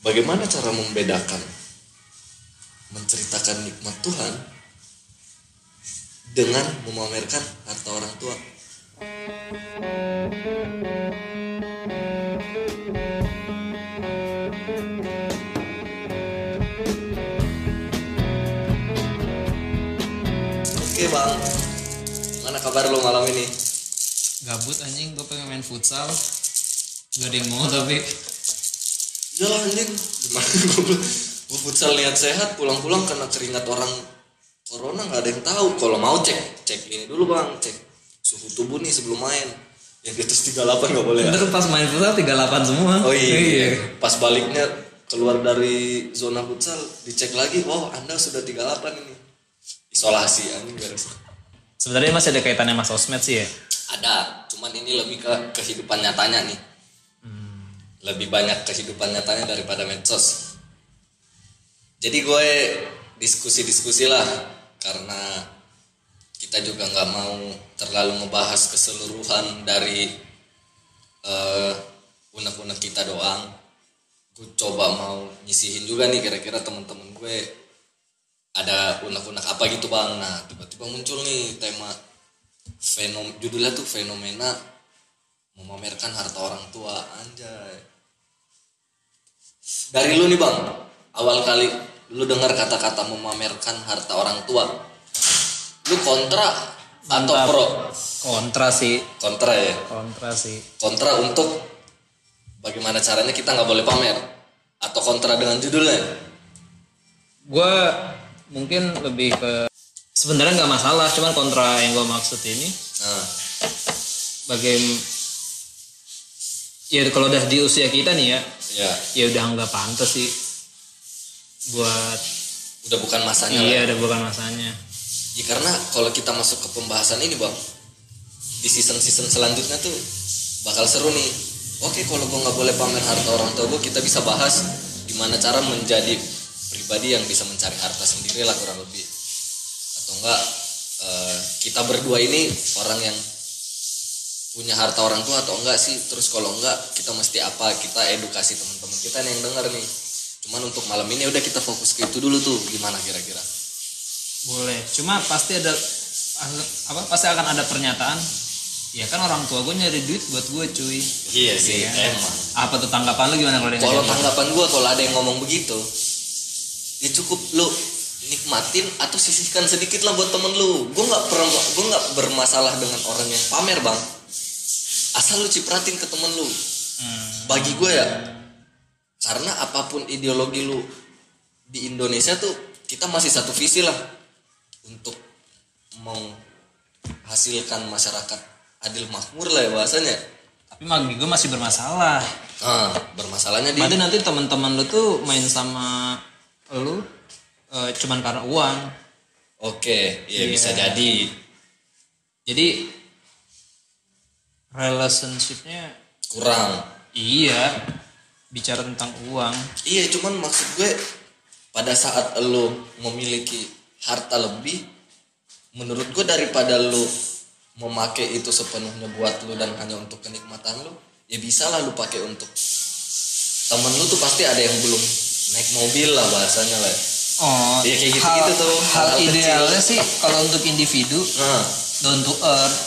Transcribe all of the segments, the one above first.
bagaimana cara membedakan menceritakan nikmat Tuhan dengan memamerkan harta orang tua? Oke bang, mana kabar lo malam ini? gabut anjing. Gue pengen main futsal. Gak ada yang mau tapi Ya lah anjing, gimana gue futsal niat sehat pulang-pulang kena keringat orang corona nggak ada yang tahu. Kalau mau cek cek ini dulu bang, cek suhu tubuh nih sebelum main. Yang di atas 38 nggak boleh ya? bener pas main futsal 38 semua Oh iya. Pas baliknya keluar dari zona futsal dicek lagi, wow anda sudah 38 ini. Isolasi anjing beres. sebenarnya masih ada kaitannya mas sosmed sih ya Ada, cuman ini lebih ke kehidupan nyatanya nih. Lebih banyak kehidupan nyatanya daripada medsos. Jadi gue diskusi-diskusi lah karena kita juga nggak mau terlalu ngebahas keseluruhan dari eh unek-unek kita doang. Gue coba mau nyisihin juga nih kira-kira teman-teman gue ada unek-unek apa gitu bang. Nah tiba-tiba muncul nih tema fenom judulnya tuh fenomena memamerkan harta orang tua anjay dari lu nih bang. Awal kali lu dengar kata-kata memamerkan harta orang tua. Lu kontra atau Mantap. pro? Kontra sih. Kontra ya? Kontra sih. Kontra untuk bagaimana caranya kita nggak boleh pamer? Atau kontra dengan judulnya? Gue mungkin lebih ke sebenarnya nggak masalah cuman kontra yang gue maksud ini. Nah. Bagaimana ya kalau udah di usia kita nih ya ya ya udah nggak pantas sih buat udah bukan masanya lah. iya udah bukan masanya Ya karena kalau kita masuk ke pembahasan ini bang di season-season selanjutnya tuh bakal seru nih. Oke kalau gue nggak boleh pamer harta orang tua gue kita bisa bahas gimana cara menjadi pribadi yang bisa mencari harta sendiri lah kurang lebih atau enggak eh, kita berdua ini orang yang punya harta orang tua atau enggak sih? Terus kalau enggak kita mesti apa? Kita edukasi teman-teman kita nih yang denger nih. Cuman untuk malam ini udah kita fokus ke itu dulu tuh. Gimana kira-kira? Boleh. Cuma pasti ada apa pasti akan ada pernyataan. Ya kan orang tua gue nyari duit buat gue cuy. Iya sih, Iya. emang. apa tuh tanggapan lu gimana kalau Kalau tanggapan gue kalau ada yang ngomong begitu, ya cukup lu nikmatin atau sisihkan sedikit lah buat temen lu. Gue nggak pernah, gue nggak bermasalah dengan orang yang pamer bang. Asal lu cipratin ke temen lu. Hmm. Bagi gue ya, karena apa pun ideologi lu di Indonesia tuh kita masih satu visi lah untuk menghasilkan masyarakat adil makmur lah ya bahasanya. tapi bagi gue masih bermasalah Nah, bermasalahnya di Berarti nanti teman-teman lu tuh main sama lu eh, cuman karena uang Oke, iya Iya. bisa jadi. jadi relationshipnya Kurang. iya bicara tentang uang Iya, cuman maksud gue pada saat lo memiliki harta lebih, menurut gue daripada lo memakai itu sepenuhnya buat lo dan hanya untuk kenikmatan lo, ya bisa lah lo pakai untuk temen lo tuh pasti ada yang belum naik mobil lah bahasanya lah. oh Iya, kayak gitu-gitu tuh, hal kecil. idealnya sih kalau untuk individu Nah, down to earth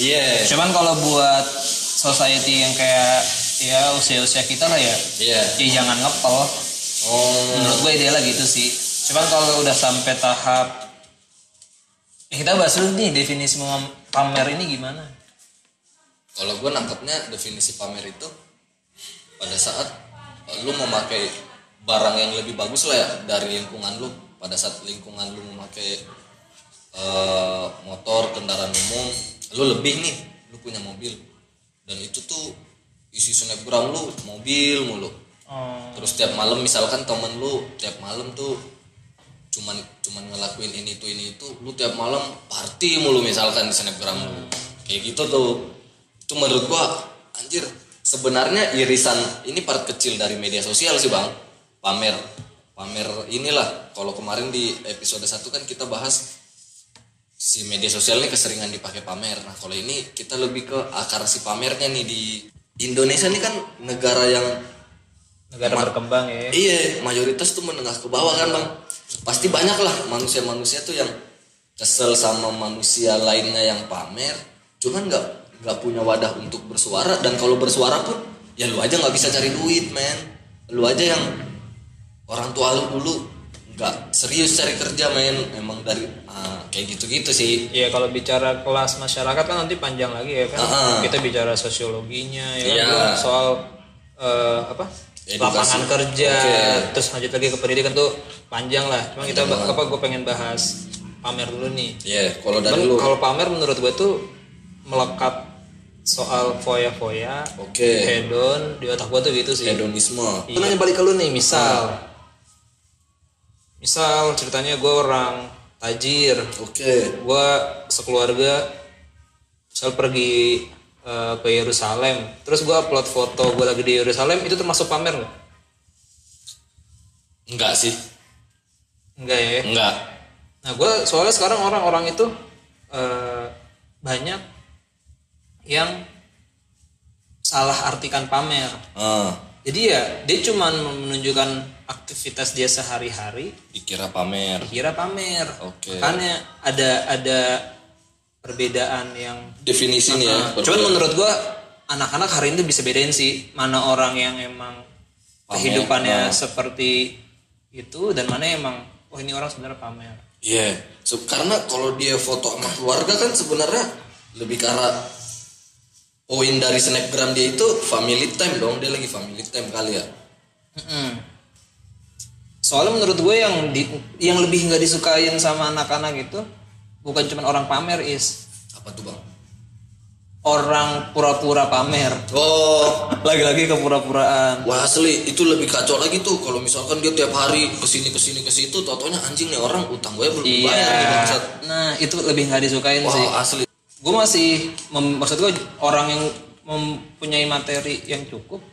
iya, cuman kalau buat society yang kayak ya usia-usia kita lah ya iya. ya jangan ngepel. Oh, menurut gue idealnya gitu sih. Cuman kalau udah sampai tahap ya kita bahas dulu nih definisi pamer ini gimana. Kalau gue nangkepnya definisi pamer itu pada saat lu memakai barang yang lebih bagus lah ya dari lingkungan lu. Pada saat lingkungan lu memakai eh, motor kendaraan umum, lu lebih nih, lu punya mobil. Dan itu tuh isi snapgram lu mobil mulu. oh. Terus tiap malam misalkan temen lu tiap malam tuh cuman cuman ngelakuin ini tuh ini itu lu tiap malam party mulu misalkan di snapgram lu. Kayak gitu tuh. Itu menurut gua anjir sebenarnya irisan ini part kecil dari media sosial sih bang. Pamer pamer inilah. Kalau kemarin di episode 1 kan kita bahas si media sosial ini keseringan dipakai pamer nah kalau ini kita lebih ke akar si pamernya nih di Indonesia ini kan negara yang negara berkembang ya Iya, mayoritas tuh menengah ke bawah kan bang. Pasti banyak lah manusia-manusia tuh yang kesel sama manusia lainnya yang pamer. Cuman nggak nggak punya wadah untuk bersuara dan kalau bersuara pun ya lu aja nggak bisa cari duit men. Lu aja yang orang tua lu dulu nggak serius cari kerja men. Emang dari ah, kayak gitu-gitu sih. Iya kalau bicara kelas masyarakat kan nanti panjang lagi ya kan. Ah. Kita bicara sosiologinya ya kan Iya. soal eh, apa? Edukasi. lapangan kerja, Oke. terus lanjut lagi ke pendidikan tuh panjang lah. Cuma kita banget. apa gue pengen bahas pamer dulu nih. Iya, kalau dari lu. kalau pamer menurut gue tuh melekat soal foya-foya, Oke. hedon di otak gue tuh gitu sih. Hedonisme. Iya. Nanya balik ke lu nih, misal, misal ceritanya gue orang tajir, Oke. gue sekeluarga misal pergi eh, ke Yerusalem terus gue upload foto gue lagi di Yerusalem itu termasuk pamer nggak? Enggak sih. enggak ya Enggak. nah gue soalnya sekarang orang-orang itu eh, banyak yang salah artikan pamer Ah, jadi ya dia cuman menunjukkan aktivitas dia sehari-hari dikira pamer. kira pamer Oke. makanya ada ada perbedaan yang Definisi nih ya. Nah, cuman menurut gua anak-anak hari ini bisa bedain sih mana orang yang emang Pamer, kehidupannya nah. seperti itu dan mana emang oh ini orang sebenarnya pamer. Iya, So, karena kalau dia foto sama keluarga kan sebenarnya lebih ke arah poin dari snapgram dia itu family time dong, dia lagi family time kali ya. Mm-mm. Soalnya menurut gue yang di, yang lebih nggak disukain sama anak-anak itu bukan cuma orang pamer is Apa tuh bang? orang pura-pura pamer. Oh, Lagi-lagi kepura-puraan. wah asli itu lebih kacau lagi tuh kalau misalkan dia tiap hari ke sini ke sini ke situ, totonya anjing nih orang utang gue belum Iya. bayar nih. Nah itu lebih nggak disukain Wah sih. asli. gue masih mem- maksud gue orang yang mempunyai materi yang cukup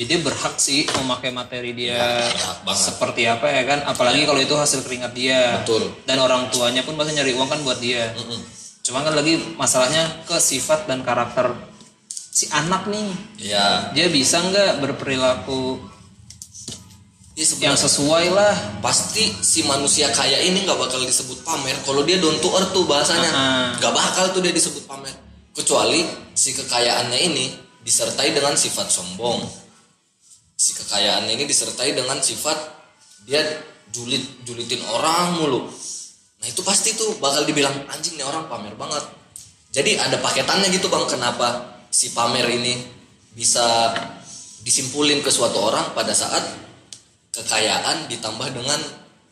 ya dia berhak sih memakai materi dia banget. seperti apa ya kan apalagi kalau itu hasil keringat dia Betul. dan orang tuanya pun pasti nyari uang kan buat dia Mm-mm. cuman kan lagi masalahnya ke sifat dan karakter si anak nih Iya. dia bisa nggak berperilaku Iya yang sesuai lah pasti si manusia kaya ini nggak bakal disebut pamer kalau dia down to earth tuh bahasanya Ah. nggak bakal tuh dia disebut pamer kecuali si kekayaannya ini disertai dengan sifat sombong si kekayaannya ini disertai dengan sifat dia julit julitin orang mulu. Nah itu pasti tuh bakal dibilang anjing nih orang pamer banget. Jadi ada paketannya gitu bang kenapa si pamer ini bisa disimpulin ke suatu orang pada saat kekayaan ditambah dengan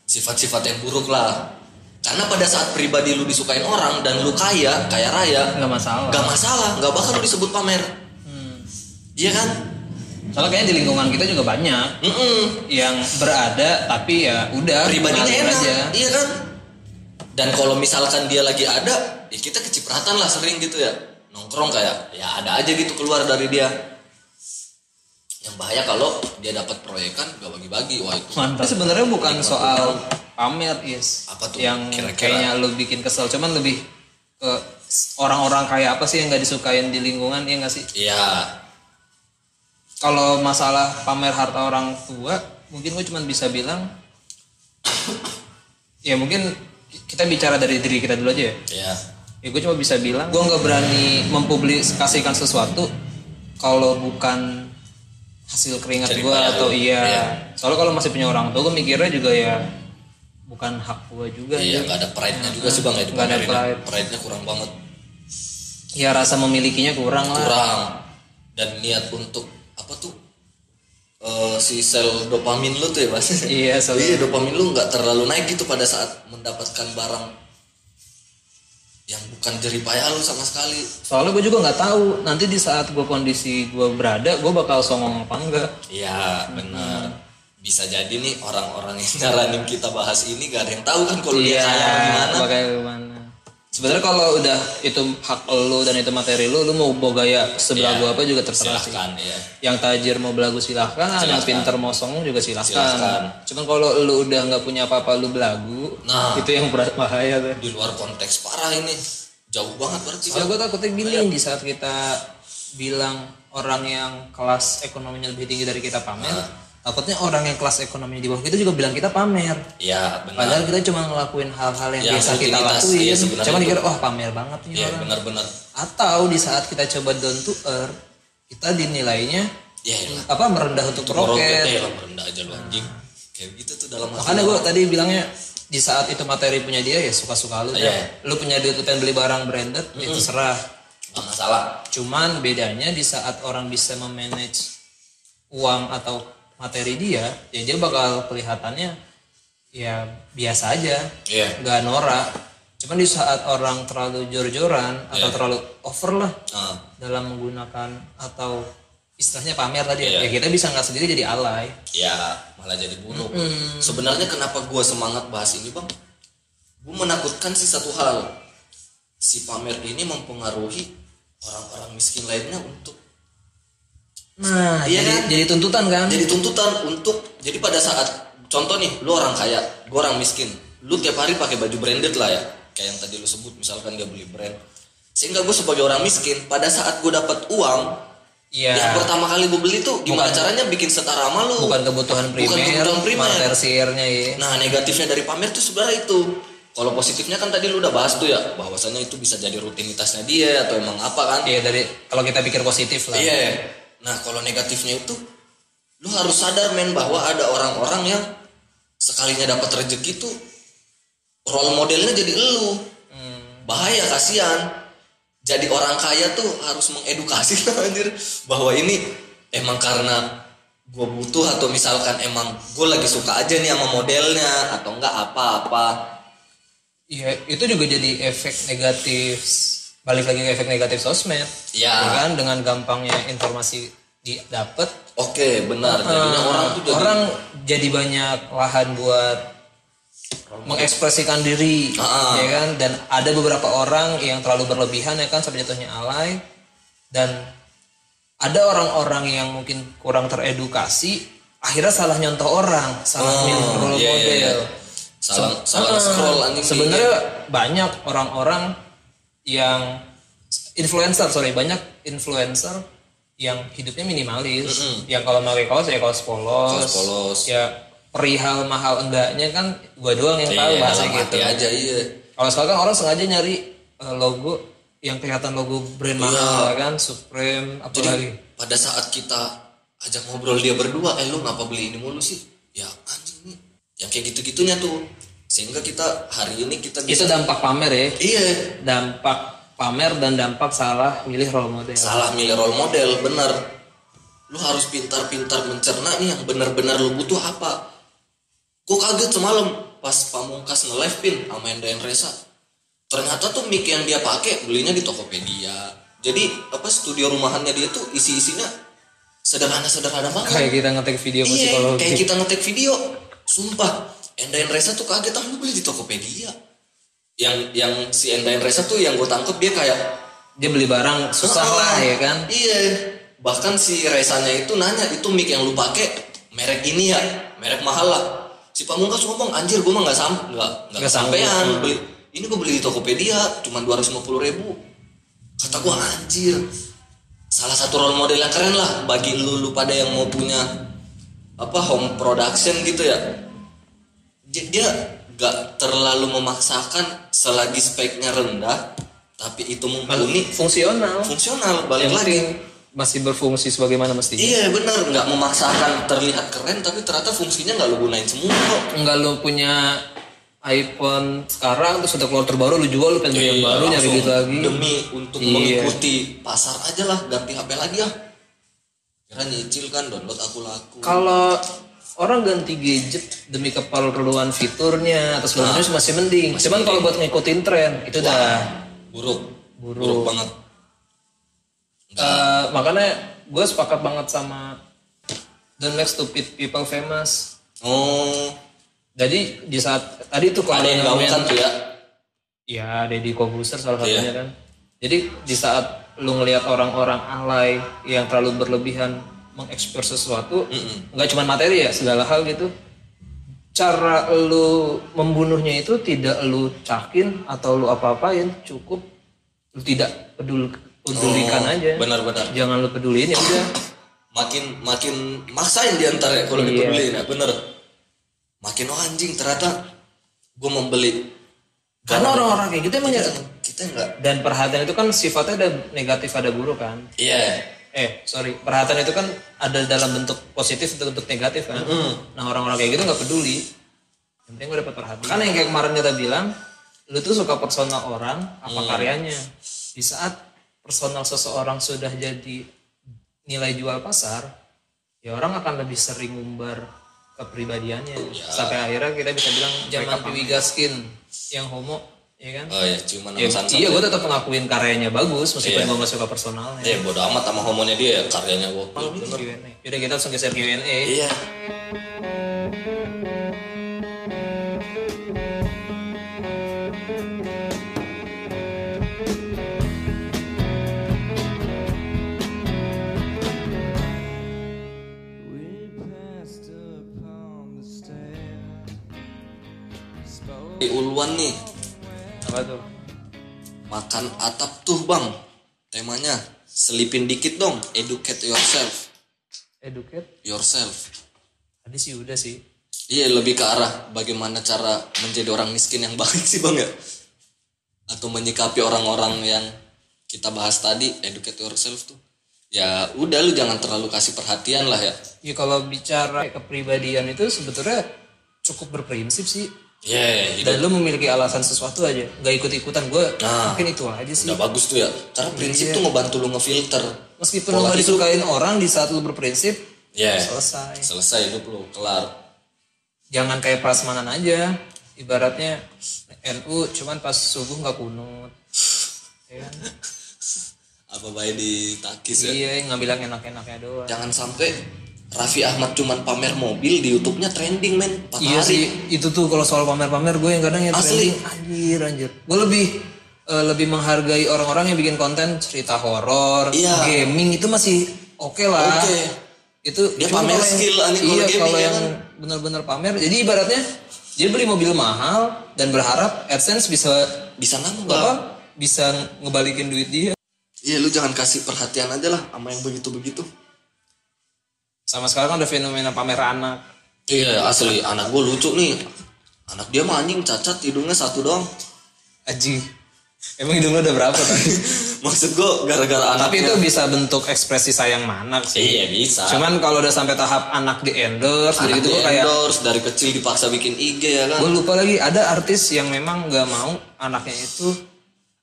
sifat-sifat yang buruk lah. Karena pada saat pribadi lu disukain orang dan lu kaya kaya raya nggak masalah. nggak masalah nggak bakal lu disebut pamer. Hmm. iya kan soalnya kayaknya di lingkungan kita juga banyak Mm-mm. yang berada tapi ya udah pribadinya enak aja. iya kan dan kalau misalkan dia lagi ada ya kita kecipratan lah sering gitu ya nongkrong kayak ya ada aja gitu keluar dari dia yang bahaya kalau dia dapat proyekan gak bagi-bagi wah itu Mantap. Sebenarnya bukan soal pamer is Apa tuh yang kira-kira? kayaknya lu bikin kesel, cuman lebih ke orang-orang kayak apa sih yang nggak disukain di lingkungan ya nggak sih? iya Kalau masalah pamer harta orang tua, mungkin gue cuman bisa bilang, ya mungkin kita bicara dari diri kita dulu aja ya. iya Ya gue cuma bisa bilang, gue nggak berani mempublikasikan sesuatu kalau bukan hasil keringat gue payah atau iya. Iya. Soalnya kalau masih punya orang tua, gue mikirnya juga ya bukan hak gue juga. iya anjing. nggak ada pride-nya juga sih bang ya Nggak ada dipamerin. pride. pride-nya kurang banget Ya rasa memilikinya kurang lah. kurang dan niat untuk apa tuh? Eh, si sel dopamin lu tuh ya mas? Iya, sel- iya dopamin lu nggak terlalu naik gitu pada saat mendapatkan barang yang bukan jerih payah lu sama sekali. Soalnya gue juga nggak tahu nanti di saat gue kondisi gue berada, gue bakal songong apa enggak. iya benar. Bisa jadi nih orang-orang yang nyaranin kita bahas ini gak ada yang tahu kan kalau dia kaya gimana. Sebenarnya kalau udah itu hak lo dan itu materi lo, lo mau bawa gaya sebelah Iya. gua apa juga terserah sih. silahkan ya Yang tajir mau belagu silahkan, yang Silahkan. pinter mau songong juga silahkan. Silahkan. Cuman kalau lu udah nggak punya apa-apa lu belagu, Nah. itu yang bahaya tuh. di luar konteks parah ini jauh banget berarti Soalnya Bang. gue takutnya gini di saat kita bilang orang yang kelas ekonominya lebih tinggi dari kita pamer, Nah. Takutnya orang yang kelas ekonomi di bawah kita juga bilang kita pamer. Ya benar. Padahal kita cuma ngelakuin hal-hal yang, Yang biasa kita lakuin. iya, cuman itu- dikira wah pamer banget nih ya orang. benar-benar. Atau di saat kita coba down to earth kita dinilainya ya ya apa merendah untuk roket roket. ya lah merendah aja lu anjing. Kayak gitu tuh dalam makanya gue tadi bilangnya di saat itu materi punya dia ya suka-suka lu dah. lu punya duit lu pengen beli barang branded itu serah nggak masalah. Cuman bedanya di saat orang bisa memanage uang atau materi dia ya dia bakal kelihatannya ya biasa aja. Nggak norak. Cuman di saat orang terlalu jor-joran atau Iya. terlalu over lah Ah, dalam menggunakan atau istilahnya pamer tadi Iya. ya kita bisa nggak sendiri jadi alay. Ya malah jadi buruk. Sebenarnya kenapa gue semangat bahas ini bang? Gue menakutkan sih satu hal. Si pamer ini mempengaruhi orang-orang miskin lainnya untuk nah Iya jadi kan? jadi tuntutan kan jadi tuntutan untuk jadi pada saat contoh nih lu orang kaya gue orang miskin lu tiap hari pakai baju branded lah ya kayak yang tadi lu sebut misalkan gak beli brand sehingga gue sebagai orang miskin pada saat gue dapat uang Iya. yang pertama kali gue beli tuh gimana caranya bikin setara sama lu bukan kebutuhan primer, kebutuhan primer. tersiernya ya. Nah negatifnya dari pamer tuh sebenarnya itu. Kalau positifnya kan tadi lu udah bahas tuh ya, bahwasanya itu bisa jadi rutinitasnya dia atau emang apa kan? Iya dari kalau kita pikir positif lah. Iya. Nah kalau negatifnya itu, lu harus sadar men bahwa ada orang-orang yang sekalinya dapat rezeki tuh role modelnya jadi lu. Bahaya kasihan. Jadi orang kaya tuh harus mengedukasi anjir bahwa ini emang karena gue butuh atau misalkan emang gue lagi suka aja nih sama modelnya atau enggak apa-apa Iya, itu juga jadi efek negatif balik lagi ke efek negatif sosmed. Ya. Ya kan dengan gampangnya informasi didapat oke benar jadinya orang tuh jadi orang jadi banyak lahan buat mengekspresikan diri Ah. ya kan dan ada beberapa orang yang terlalu berlebihan ya kan sampai jatuhnya alay dan ada orang-orang yang mungkin kurang teredukasi akhirnya salah nyontoh orang salah Oh, milih role iya, iya, model iya. salah salah Ah, scroll sebenarnya banyak orang-orang yang influencer sorry banyak influencer yang hidupnya minimalis. Yang kalau pakai kaos ya kaos polos, Kaos polos. ya perihal mahal enggaknya kan gua doang yang tahu Iya, bahasa gitu hati aja iya. Kalau sekarang kan orang sengaja nyari eh, logo yang kelihatan logo brand mahal ya kan? Supreme apa Iya. jadi lagi? pada saat kita ajak ngobrol dia berdua eh lu ngapa beli ini mulu sih? Ya anjing. Nih yang kayak gitu-gitunya tuh sehingga kita hari ini kita itu bisa dampak pamer ya. Iya. Dampak pamer dan dampak salah milih role model. Salah milih role model bener lu harus pintar-pintar mencerna nih yang benar-benar lu butuh apa. Gue kaget semalam pas pamungkas nge-live pin sama Endayan Resa ternyata tuh mic yang dia pakai belinya di Tokopedia. Jadi apa studio rumahannya dia tuh isi-isinya sederhana-sederhana banget. Kayak kita ngetek video iya kayak kita ngetek video. Sumpah Endayan Resa tuh kaget ah lu beli di Tokopedia yang yang si Endayan Resa tuh yang gue tangkep dia kayak dia beli barang susah Oh, lah ya kan Iya. Bahkan si Resanya itu nanya, itu mic yang lu pakai merek ini ya, merek mahal lah. Si Pamungkas ngomong, anjir gue mah nggak sam, nggak nggak sampean. sanggup. Beli, ini gue beli di Tokopedia, cuma 250 ribu. Kata gue anjir. Salah satu role model yang keren lah bagi lu lu pada yang mau punya apa home production gitu ya. Dia, dia gak terlalu memaksakan selagi speknya rendah, tapi itu mumpuni fungsional. Fungsional balik yang lagi. masih berfungsi sebagaimana mestinya. Iya benar. Nggak memaksakan terlihat keren tapi ternyata fungsinya nggak lu gunain semua kok. Enggak lu punya iPhone sekarang terus udah keluar terbaru lu jual lu pengen beli yang baru nyari Iya, duit lagi. demi untuk Iya. mengikuti pasar aja lah ganti HP lagi ya kira nyicil kan download aku laku. Kalau orang ganti gadget demi keperluan fiturnya atau segala macam masih mending. Cuman kalau buat ngikutin tren itu udah buruk. Buruk. buruk banget. Eh, makanya gue sepakat banget sama don't make stupid people famous. Oh. Jadi di saat tadi tuh kalau ada yang ngomongin- gaungkan tuh ya? Ya, Deddy Kobuser salah Iya. satunya kan. Jadi di saat lu ngelihat orang-orang alay yang terlalu berlebihan mengekspor sesuatu, nggak cuma materi ya, segala hal gitu. Cara lu membunuhnya itu tidak lu cakin atau lu apa-apain, cukup lu tidak pedul pedulikan Oh, aja. benar-benar. Jangan lu peduliin ya udah. makin makin maksain diantar ya kalau Iya. dipeduli nah bener. Makin oh anjing ternyata gue membeli karena orang-orang kayak gitu emang ya kita enggak dan perhatian itu kan sifatnya ada negatif ada buruk kan. Iya eh sorry perhatian itu kan ada dalam bentuk positif atau bentuk negatif kan? Nah orang-orang kayak gitu nggak peduli. Yang penting gue dapat perhatian. Kan yang kayak kemarin kita bilang lu tuh suka personal orang apa karyanya? Di saat personal seseorang sudah jadi nilai jual pasar ya orang akan lebih sering ngumbar kepribadiannya. Sampai akhirnya kita bisa bilang zaman Piwi Gaskin yang homo ya kan oh ya cuman Ya, sama iya gue tetap ngakuin karyanya bagus meskipun Iya. gue gak suka personalnya ya bodo amat sama homonya dia ya karyanya gue Q&A. Yaudah kita langsung geser Q&A. iya atap tuh bang. Temanya selipin dikit dong. Educate yourself. Educate. yourself. Tadi sih udah sih. iya lebih ke arah bagaimana cara menjadi orang miskin yang baik sih bang ya. Atau menyikapi orang-orang yang kita bahas tadi educate yourself tuh. Ya udah lu jangan terlalu kasih perhatian lah ya. Ya kalau bicara kepribadian itu sebetulnya cukup berprinsip sih. Ya hidup Dan lu memiliki alasan sesuatu aja. Gak ikut-ikutan gue. Nah. Mungkin itu aja sih. udah bagus tuh ya karena prinsip tuh ngebantu lu ngefilter Meskipun lu gak disukain orang di saat lu berprinsip. ya Selesai. selesai hidup lu kelar Jangan kayak prasmanan aja. Ibaratnya NU cuman pas subuh gak kunut. Ya kan? apa baik ditakis ya Iya ngambil yang enak-enaknya doang. jangan sampai Raffi Ahmad cuman pamer mobil di YouTube-nya trending men 4 Iya hari sih, itu tuh kalau soal pamer-pamer gue yang kadang yang Asli. trending anjir anjir. Gue lebih eh, lebih menghargai orang-orang yang bikin konten cerita horor, Iya. gaming itu masih oke lah. Oke. Itu Dia pamer kalau yang- skill, anjing, kalau Iya, gaming kalau ya yang kan. benar-benar pamer. Jadi ibaratnya dia beli mobil mahal dan berharap AdSense bisa bisa nambah apa? Bisa ngebalikin duit dia. iya lu jangan kasih perhatian aja lah sama yang begitu-begitu Sama sekarang kan ada fenomena pamer anak. iya asli anak gue lucu nih anak dia mah anjing cacat hidungnya satu doang Aji. Emang hidung lu udah berapa tadi? maksud gue gara-gara anak Tapi itu bisa bentuk ekspresi sayang anak sih. iya bisa Cuman kalau udah sampai tahap anak di endorse, anak gitu di kayak endorse dari kecil dipaksa bikin IG ya kan gue lupa lagi ada artis yang memang nggak mau anaknya itu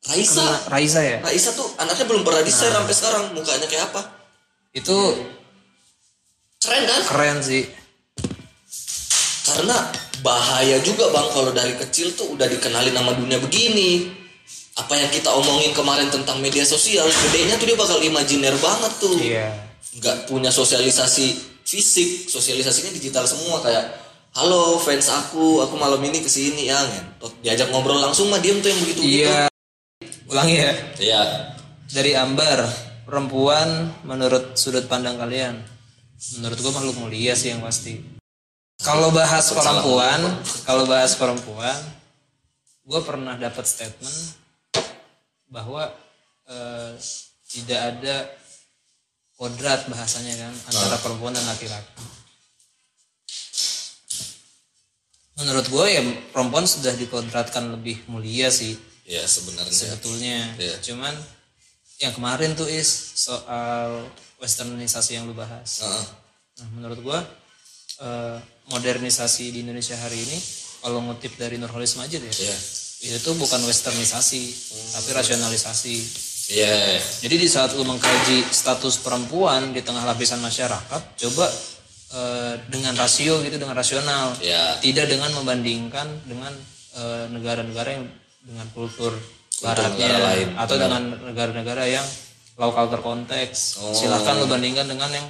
Raisa kena Raisa ya. Raisa tuh anaknya belum pernah di share Nah. sampai sekarang mukanya kayak apa Itu keren kan keren sih. karena bahaya juga bang kalau dari kecil tuh udah dikenalin nama dunia begini apa yang kita omongin kemarin tentang media sosial gedenya tuh dia bakal imajiner banget tuh Iya. nggak punya sosialisasi fisik sosialisasinya digital semua kayak halo fans aku aku malam ini ke sini ya ngentot diajak ngobrol langsung mah diem tuh yang begitu Iya. Ulangi ya. iya Dari Ambar, perempuan menurut sudut pandang kalian. Menurut gue makhluk mulia sih yang pasti. Kalau bahas perempuan, kalau bahas perempuan, gue pernah dapat statement bahwa eh, tidak ada kodrat bahasanya kan antara perempuan dan laki-laki. Menurut gue ya perempuan sudah dikodratkan lebih mulia sih ya sebenarnya sebetulnya. Iya. Cuman yang kemarin tuh is soal westernisasi yang lu bahas. Heeh. Nah, menurut gua eh, modernisasi di Indonesia hari ini kalau ngutip dari Nurholis Majid ya, Iya. itu tuh bukan westernisasi, tapi rasionalisasi. iya Jadi di saat lu mengkaji status perempuan di tengah lapisan masyarakat, coba eh, dengan rasio gitu, dengan rasional, Iya. tidak dengan membandingkan dengan eh, negara-negara yang dengan kultur baratnya negara lain, atau dengan negara-negara yang low culture konteks. Oh. Silahkan lu bandingkan dengan yang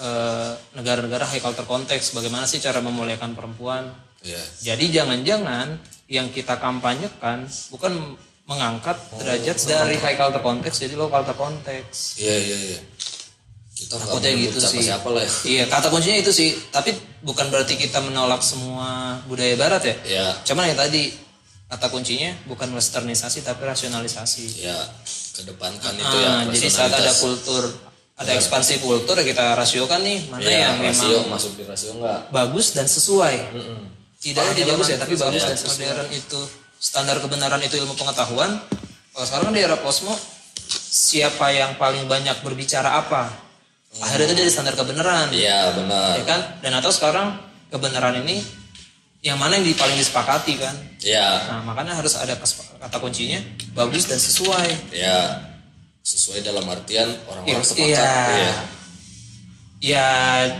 eh, negara-negara high culture konteks. Bagaimana sih cara memuliakan perempuan? iya Jadi jangan-jangan yang kita kampanyekan bukan mengangkat derajat dari high culture konteks jadi low culture konteks. iya iya iya kita Takutnya gitu sih. siapa lah ya Iya, kata kuncinya itu sih. Tapi bukan berarti kita menolak semua budaya barat ya. Iya. Cuman yang tadi kata kuncinya bukan westernisasi tapi rasionalisasi. ya kedepankan itu ya Ah, jadi saat ada kultur ada ekspansi kultur ya kita rasiokan nih mana Iya, yang memang rasio masuk di rasio enggak bagus dan sesuai. Tidak Paham aja bagus ya tapi bagus sesuai. dan modern itu. Standar kebenaran itu ilmu pengetahuan. Kalau sekarang di era posmo siapa yang paling banyak berbicara apa? Akhirnya itu jadi standar kebenaran. Iya benar. Ya kan? Dan atau sekarang kebenaran ini yang mana yang di- paling disepakati kan? Iya. Nah makanya harus ada kata kuncinya bagus dan sesuai. Iya. Sesuai dalam artian orang-orang sepakat. Iya. iya. Ya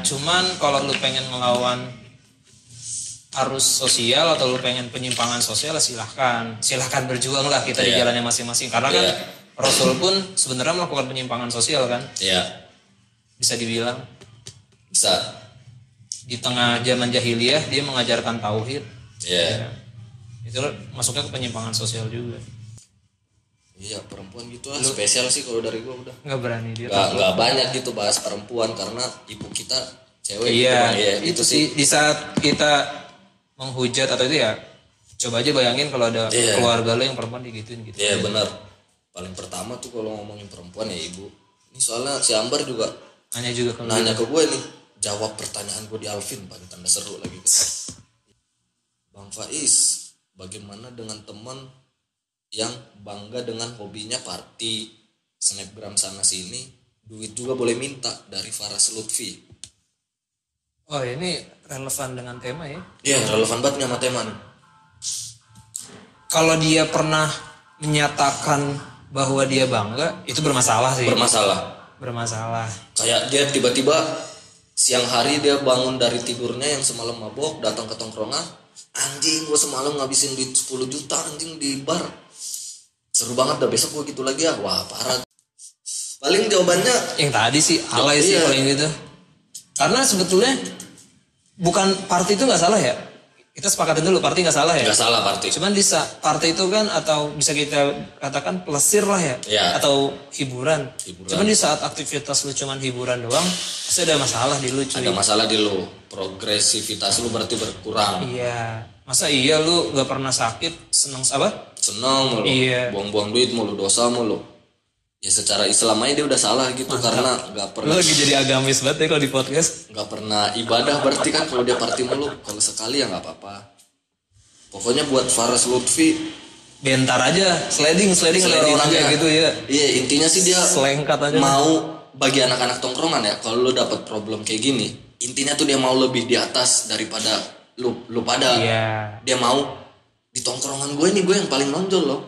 cuman kalau lu pengen ngelawan arus sosial atau lu pengen penyimpangan sosial silahkan. Silahkan berjuang lah kita di Iya. jalannya masing-masing. Karena kan Iya. Rasul pun sebenarnya melakukan penyimpangan sosial kan? Iya. Bisa dibilang. Bisa di tengah zaman jahiliyah dia mengajarkan tauhid. Iya. Itu masuknya ke penyimpangan sosial juga. Iya perempuan gitu lah spesial sih kalau dari gua udah. Nggak berani dia. Nggak nggak banyak gitu bahas perempuan karena ibu kita cewek gitu, iya, Bang. Iya, itu sih. di saat kita menghujat atau itu ya coba aja bayangin kalau ada Iya. keluarga lo yang perempuan digituin gitu. Iya benar. Paling pertama tuh kalau ngomongin perempuan ya ibu. Ini soalnya si Ambar juga hanya juga ke nanya ke gue nih. Jawab pertanyaan gue di Alvin pakai tanda seru lagi. Bang Faiz, bagaimana dengan teman yang bangga dengan hobinya party, snapgram sana sini, duit juga boleh minta dari Faras Lutfi. oh ini relevan dengan tema ya Iya relevan banget nih sama tema nih. kalau dia pernah menyatakan bahwa dia bangga itu bermasalah sih Bermasalah. bermasalah Kayak dia tiba-tiba siang hari dia bangun dari tidurnya yang semalam mabok datang ke tongkrongan. Anjing gue semalam ngabisin duit 10 juta anjing di bar. Seru banget dah besok gue gitu lagi ya. Wah parah. Paling jawabannya yang tadi sih alay sih Iya. kalau yang gitu. Karena sebetulnya bukan party itu nggak salah ya kita sepakatin dulu party nggak salah ya nggak salah party Cuman di saat party itu kan atau bisa kita katakan pelesir lah ya, Iya. atau hiburan. Hiburan. Cuman di saat aktivitas lu cuman hiburan doang, pasti ada masalah di lu cuy. ada masalah di lo progresivitas lu berarti berkurang Iya. Masa iya lu nggak pernah sakit, seneng apa? seneng mulu Iya. buang-buang duit mulu dosa mulu ya secara Islam aja dia udah salah gitu karena nggak Lu pernah lagi jadi agamis banget ya kalau di podcast. nggak pernah ibadah berarti kan kalau dia party mulu kalau sekali ya nggak apa-apa pokoknya buat Faras Lutfi Bentar aja, sliding, sliding, Sliding orang aja. kayak gitu ya. iya intinya sih dia Selengkat aja. mau bagi anak-anak tongkrongan ya kalau lu dapat problem kayak gini intinya tuh dia mau lebih di atas daripada lu lu pada Iya. dia mau di tongkrongan gue nih gue yang paling nonjol loh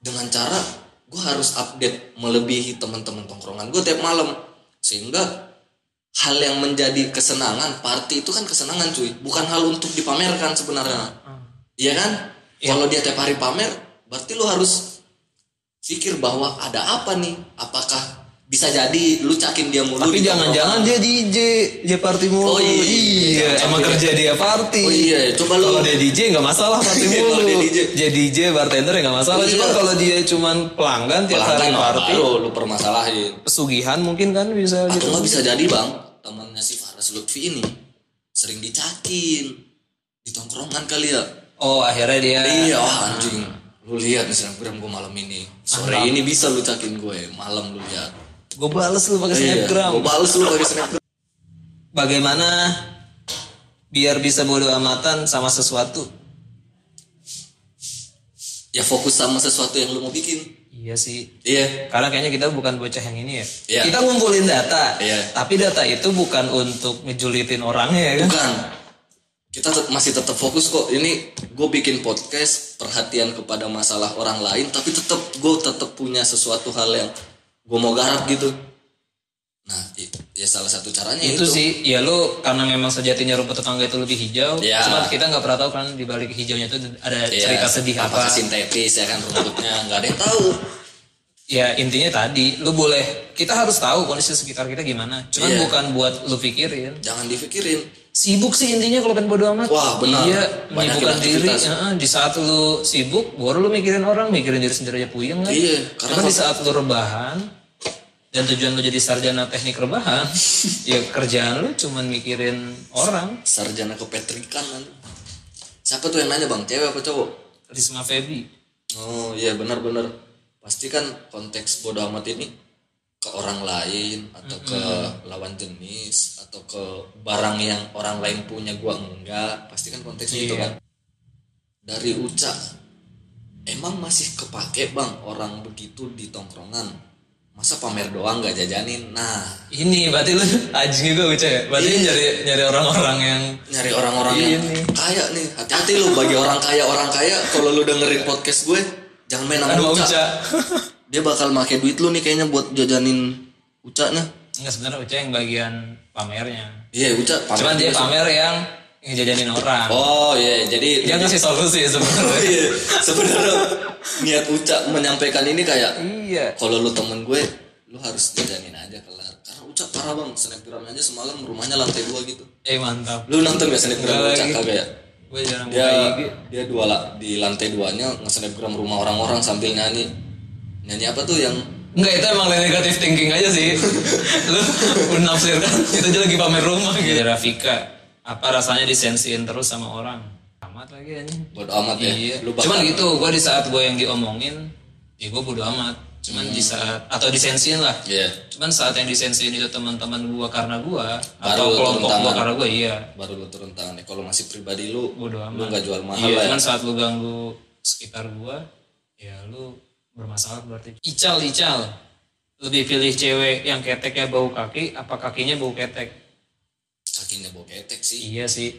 dengan cara gue harus update melebihi teman-teman tongkrongan gue tiap malam. Sehingga hal yang menjadi kesenangan party itu kan kesenangan cuy. Bukan hal untuk dipamerkan sebenarnya. Iya kan? Kalau dia tiap hari pamer berarti lu harus pikir bahwa ada apa nih? Apakah bisa jadi lu cakin dia mulu Tapi jangan-jangan dia DJ, dia party mulu. Oh, iya. emang kerja dia party. Oh iya, coba lu- Kalau dia DJ nggak masalah party Iya, mulu. dia DJ. Dia DJ bartender ya nggak masalah. Oh, iya. Cuma kalau dia cuman pelanggan tiap hari pelanggan mah party, baru lu permasalahin pesugihan mungkin kan bisa atau gitu. nggak bisa jadi bang temannya si Faras Lutfi ini sering dicakin di tongkrongan kali ya Oh akhirnya dia. iya wah anjing lu lihat snapgram gue malam ini sore ini bisa lu cakin gue malam lu lihat Gue bales lu pakai iya snapgram. gue bales lu pakai snapgram Bagaimana biar bisa bodo amatan sama sesuatu? ya fokus sama sesuatu yang lu mau bikin Iya sih. iya Karena kayaknya kita bukan bocah yang ini ya. Iya. Kita ngumpulin data. Iya. Tapi data itu bukan untuk ngejulitin orangnya ya kan. bukan kita tet- masih tetap fokus kok ini gue bikin podcast perhatian kepada masalah orang lain tapi tetap gue tetap punya sesuatu hal yang gue mau garap gitu nah ya salah satu caranya itu, itu, sih ya lu karena memang sejatinya rumput tetangga itu lebih hijau Iya. cuma kita nggak pernah tahu kan di balik hijaunya itu ada Iya, cerita sedih apa apakah sintetis ya kan rumputnya nggak ada yang tahu ya intinya tadi lu boleh kita harus tahu kondisi sekitar kita gimana cuman Iya. bukan buat lu pikirin jangan dipikirin sibuk sih intinya kalau pengen bodo amat Wah, benar. iya menyibukkan diri. Heeh, di saat lu sibuk baru lu mikirin orang mikirin diri sendiri aja puyeng kan Iya, karena Cuman di saat lu rebahan dan tujuan lu jadi sarjana teknik rebahan ya kerjaan lu cuman mikirin orang. Sarjana kepetrikan kan siapa tuh yang nanya bang? Cewek apa cowok? Risma Febi oh iya benar-benar pasti kan konteks bodo amat ini ke orang lain atau ke lawan jenis atau ke barang yang orang lain punya gua enggak. Pasti kan konteksnya itu Iya. kan. Dari uca emang masih kepake bang orang begitu di tongkrongan masa pamer doang nggak jajanin nah Ini berarti lu anjing juga ya? Berarti Iya. nyari nyari orang-orang yang nyari orang-orang yang Ini. kaya nih hati-hati lu bagi orang kaya orang kaya kalau lu dengerin podcast gue jangan main sama uca. Uca. dia bakal make duit lu nih kayaknya buat jajanin uca nya Enggak sebenarnya Uca yang bagian pamernya. iya uca pamer Cuman dia pamer yang ngejajanin orang. oh iya jadi Dia ngasih solusi sebenarnya. iya sebenarnya niat uca menyampaikan ini kayak iya. kalau lu temen gue lu harus jajanin aja kelar karena uca parah bang snapgramnya aja semalam rumahnya lantai dua gitu Eh mantap. lu nonton gak snapgram uca kagak ya Gue jarang dia IG. dia dua lah di lantai duanya nge-snapgram rumah orang-orang sambil nyanyi nyanyi apa tuh yang Enggak itu emang negatif thinking aja sih. lu menafsirkan itu aja lagi pamer rumah gitu. Rafika, apa rasanya disensiin terus sama orang? Amat lagi anjing. bodo amat ya Iya. lu Cuman gitu, gue di saat gue yang diomongin, ya gue bodo amat. Cuman di saat atau disensiin lah. Iya. Cuman saat yang disensiin itu teman-teman gue karena gue atau lu kelompok gue karena gue iya. baru lu turun tangan ya kalau masih pribadi lu Bodo lu amat. nggak jual mahal Iya, lah ya cuman saat lu ganggu sekitar gue, ya lu bermasalah berarti. Ical, ical. Lebih pilih cewek yang keteknya bau kaki, apa kakinya bau ketek? Kakinya bau ketek sih Iya sih.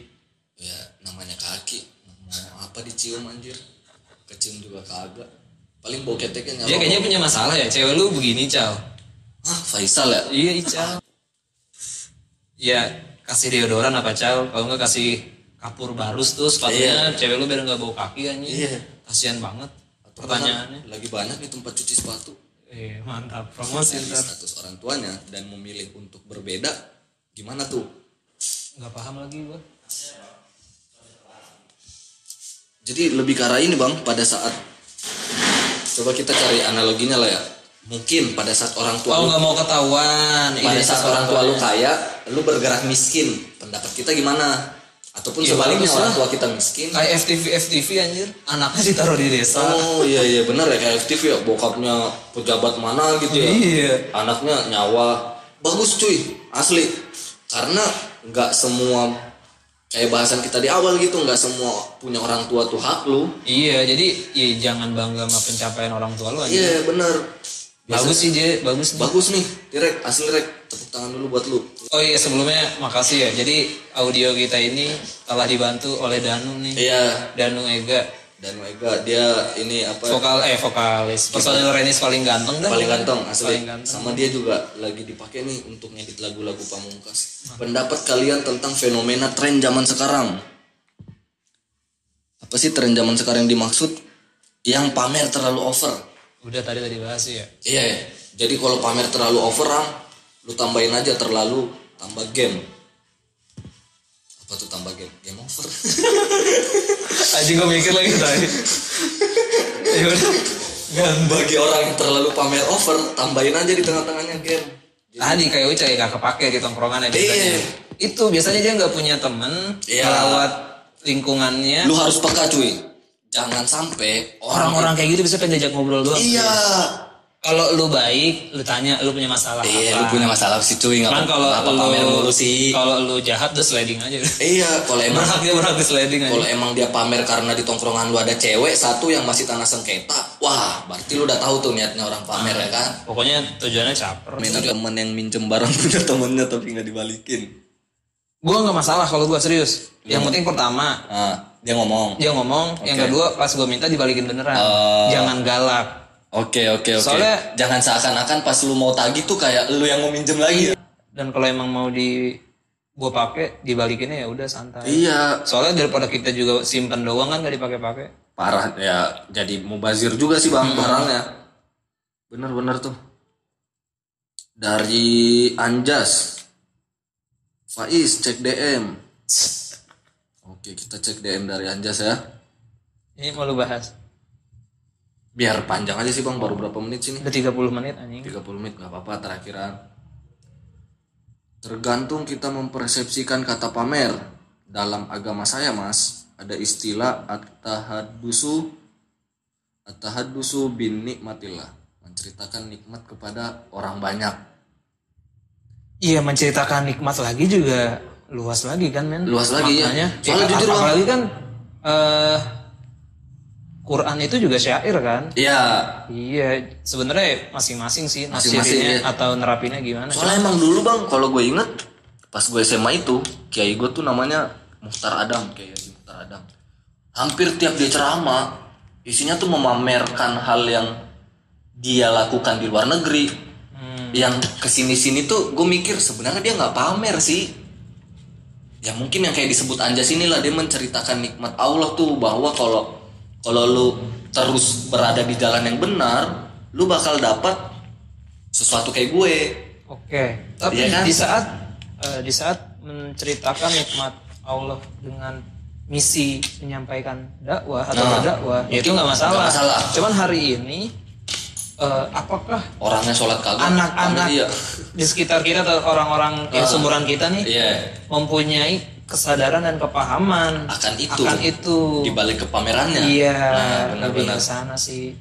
ya namanya kaki mau apa dicium anjir kecium juga kagak paling bau keteknya Dia nyala kayaknya punya masalah ya, cewek lu begini, Cal. Hah, Faisal ya Iya Ical. Ya kasih deodoran apa Cal? Kalau nggak kasih kapur barus tuh sepatunya cewek lu biar nggak bau kaki anjing. Iya. Kasihan banget. Atau Pertanyaannya. kan lagi banyak nih tempat cuci sepatu Eh mantap promosi status orang tuanya dan memilih untuk berbeda gimana tuh Nggak paham lagi gua. Jadi lebih ke arah ini bang, pada saat coba kita cari analoginya lah ya. Mungkin pada saat orang tua Oh lu, nggak mau ketahuan. pada saat orang tua lu kaya, lu bergerak miskin. Pendapat kita gimana? Ataupun Ya, sebaliknya orang tua kita miskin. Kayak FTV FTV anjir. Anaknya ditaruh di desa. Oh iya iya benar ya kayak FTV ya bokapnya pejabat mana gitu ya. Iya. Anaknya nyawa. Bagus cuy, asli. Karena nggak semua kayak bahasan kita di awal gitu, nggak semua punya orang tua tuh hak lu. Iya, jadi ya jangan bangga sama pencapaian orang tua lu anjir. Iya benar. Bagus sih dia, bagus nih. Bagus nih, direk, asli rek. Tepuk tangan dulu buat lu. Oh iya sebelumnya makasih ya. Jadi audio kita ini telah dibantu oleh Danu nih. Iya, Danu Ega, dan Ega dia ini apa? vokal eh vokalis. Personil Renis paling ganteng dah. paling ganteng asli. Paling ganteng. Sama dia juga lagi dipakai nih untuk ngedit lagu-lagu pamungkas. Pendapat kalian tentang fenomena tren zaman sekarang? Apa sih tren zaman sekarang yang dimaksud? Yang pamer terlalu over. Udah tadi tadi bahas ya. Iya, ya. jadi kalau pamer terlalu over, Ram, lu tambahin aja terlalu tambah game. Tuh tambah game? Game over. Aji gue mikir lagi tadi. ya. Bagi orang yang terlalu pamer over, tambahin aja di tengah-tengahnya game. Tadi kayak Uca ya gak kepake di tongkrongan ya biasanya. Iya. Itu biasanya dia nggak punya temen, Iya. melawat lingkungannya. Lu harus peka cuy. Jangan sampai orang Orang-orang kayak gitu bisa pengen diajak ngobrol doang. Iya. Kalau lu baik, lu tanya lu punya masalah Iya, apa. lu punya masalah sih cuy, nggak Cuman apa kalau apa pamer mulu sih. Kalau lu jahat tuh sliding aja. Iya, kalau emang berhak dia berhak di sliding aja. kalau emang dia pamer karena di tongkrongan lu ada cewek satu yang masih tanah sengketa, wah, berarti lu udah tahu tuh niatnya orang pamer ya kan. Pokoknya tujuannya caper. Main temen yang minjem barang punya temennya tapi nggak dibalikin. Gua nggak masalah kalau gua serius. Yang penting pertama Nah, dia ngomong. dia ngomong, yang kedua pas gua minta dibalikin beneran. Oh. Jangan galak. Oke oke oke. Soalnya- jangan seakan-akan pas lu mau tagih tuh kayak lu yang mau minjem lagi. Dan kalau emang mau di gua pakai dibalikinnya ya udah santai. Iya, Soalnya daripada kita juga simpen doang kan gak dipakai-pakai. parah ya. Jadi mubazir juga sih bang barangnya. Bener-bener tuh. Dari Anjas, Faiz cek DM. Oke kita cek DM dari Anjas ya. Ini mau lu bahas. Biar panjang aja sih bang, baru berapa menit sih nih? Udah 30 menit anjing. 30 menit nggak apa-apa terakhiran. Tergantung kita mempersepsikan kata pamer. Dalam agama saya mas, ada istilah at-tahaddusu at-tahaddusu bin nikmatillah. menceritakan nikmat kepada orang banyak Iya menceritakan nikmat lagi juga luas lagi kan men. Luas lagi, ya. Maknanya, Soalnya ya, jujur, apalagi kan eh Quran itu juga syair kan. iya Iya sebenarnya masing-masing sih Masing-masing, iya. atau nerapinnya gimana. soalnya emang dulu bang kalau gue inget pas gue SMA itu kiai gue tuh namanya Muhtar Adam kiai Haji Muhtar Adam hampir tiap dia ceramah isinya tuh memamerkan hal yang dia lakukan di luar negeri Hmm. yang ke sini sini tuh gue mikir sebenarnya dia nggak pamer sih ya mungkin yang kayak disebut anjas inilah dia menceritakan nikmat Allah tuh bahwa kalau kalau lu terus berada di jalan yang benar lu bakal dapat sesuatu kayak gue Oke. Tapi Iya kan? di saat eh, di saat menceritakan nikmat Allah dengan misi menyampaikan dakwah atau Nah, berdakwah, ya itu nggak masalah. masalah. Cuman hari ini eh, apakah orangnya sholat kagak anak-anak iya di sekitar kita atau orang-orang yang Ah. seumuran kita nih iya mempunyai kesadaran dan kepahaman akan itu akan itu. di balik kepamerannya Iya, nah, benar-benar sana sih.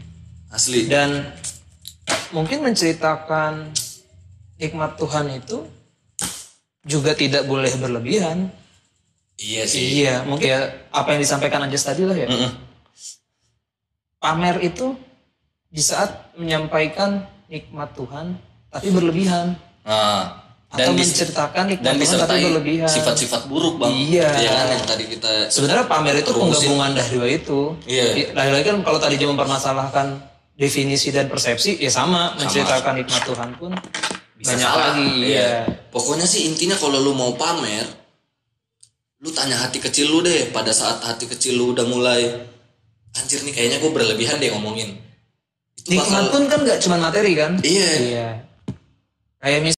asli Dan mungkin menceritakan nikmat Tuhan itu juga tidak boleh berlebihan. iya sih Iya, mungkin ya apa yang disampaikan Anjas tadi lah ya. Mm-mm. Pamer itu di saat menyampaikan nikmat Tuhan tapi berlebihan nah atau dan menceritakan dan disertai sifat-sifat buruk bang Iya. kan yang tadi kita Sebenarnya pamer itu penggabungan dari dua itu. Iya. Lagi-lagi kan kalau tadi dia mempermasalahkan definisi dan persepsi, ya sama, menceritakan nikmat Tuhan pun bisa banyak salah. lagi. Iya. pokoknya sih intinya kalau lu mau pamer lu tanya hati kecil lu deh pada saat hati kecil lu udah mulai anjir nih kayaknya gue berlebihan deh ngomongin itu Nikmat bakal pun kan gak cuma materi kan? iya Iya. Kayak mis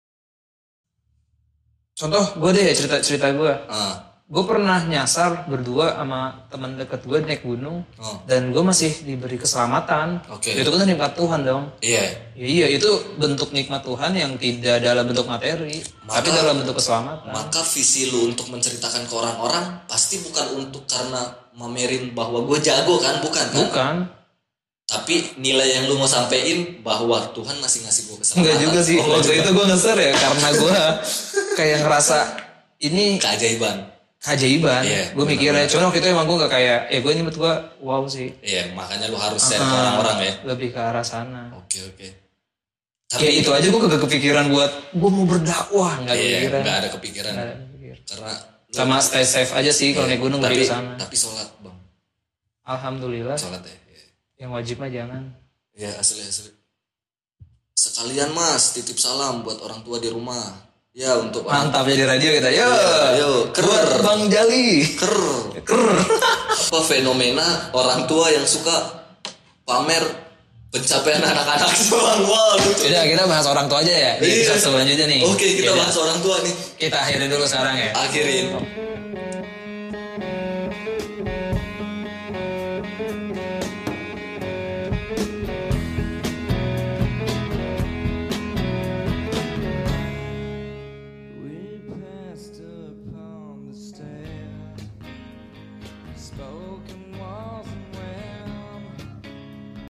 Contoh gue deh cerita cerita gue. ah Gue pernah nyasar berdua sama teman deket gue naik gunung oh dan gue masih diberi keselamatan. Oke. Itu kan nikmat Tuhan dong. iya Ya, iya itu bentuk nikmat Tuhan yang tidak dalam bentuk materi, Maka- tapi dalam bentuk keselamatan. maka visi lu untuk menceritakan ke orang-orang pasti bukan untuk karena mamerin bahwa gue jago kan bukan kan Bukan. tapi nilai yang lu mau sampein bahwa Tuhan masih ngasih gue keselamatan Enggak juga sih. Oh, Waktu juga. itu gue ngeser ya karena gue kayak ngerasa ini keajaiban keajaiban. Iya, gue mikirnya, cuman waktu itu emang gue gak kayak, eh gue ini menurut gue wow sih. iya makanya lu harus share ke orang-orang ya Lebih ke arah sana. oke oke Kayak tapi itu aja gue gak kepikiran buat gue mau berdakwah nggak iya kepikiran. nggak ada kepikiran Nggak ada kepikiran. karena Sama stay safe aja sih kalau naik gunung tapi dari sana. tapi sholat bang Alhamdulillah. sholat ya Iya. Yang wajib mah jangan. ya asli asli sekalian mas titip salam buat orang tua di rumah ya untuk orang Mantap jadi radio kita. Yo. Iya, yo, Buat keren. Bang Jali. ker apa fenomena orang tua yang suka pamer pencapaian anak-anak doang wah lucu Udah kita bahas orang tua aja ya di Iya. episode selanjutnya nih. oke kita Yaudah, bahas orang tua nih Kita akhiri dulu sekarang ya. akhirin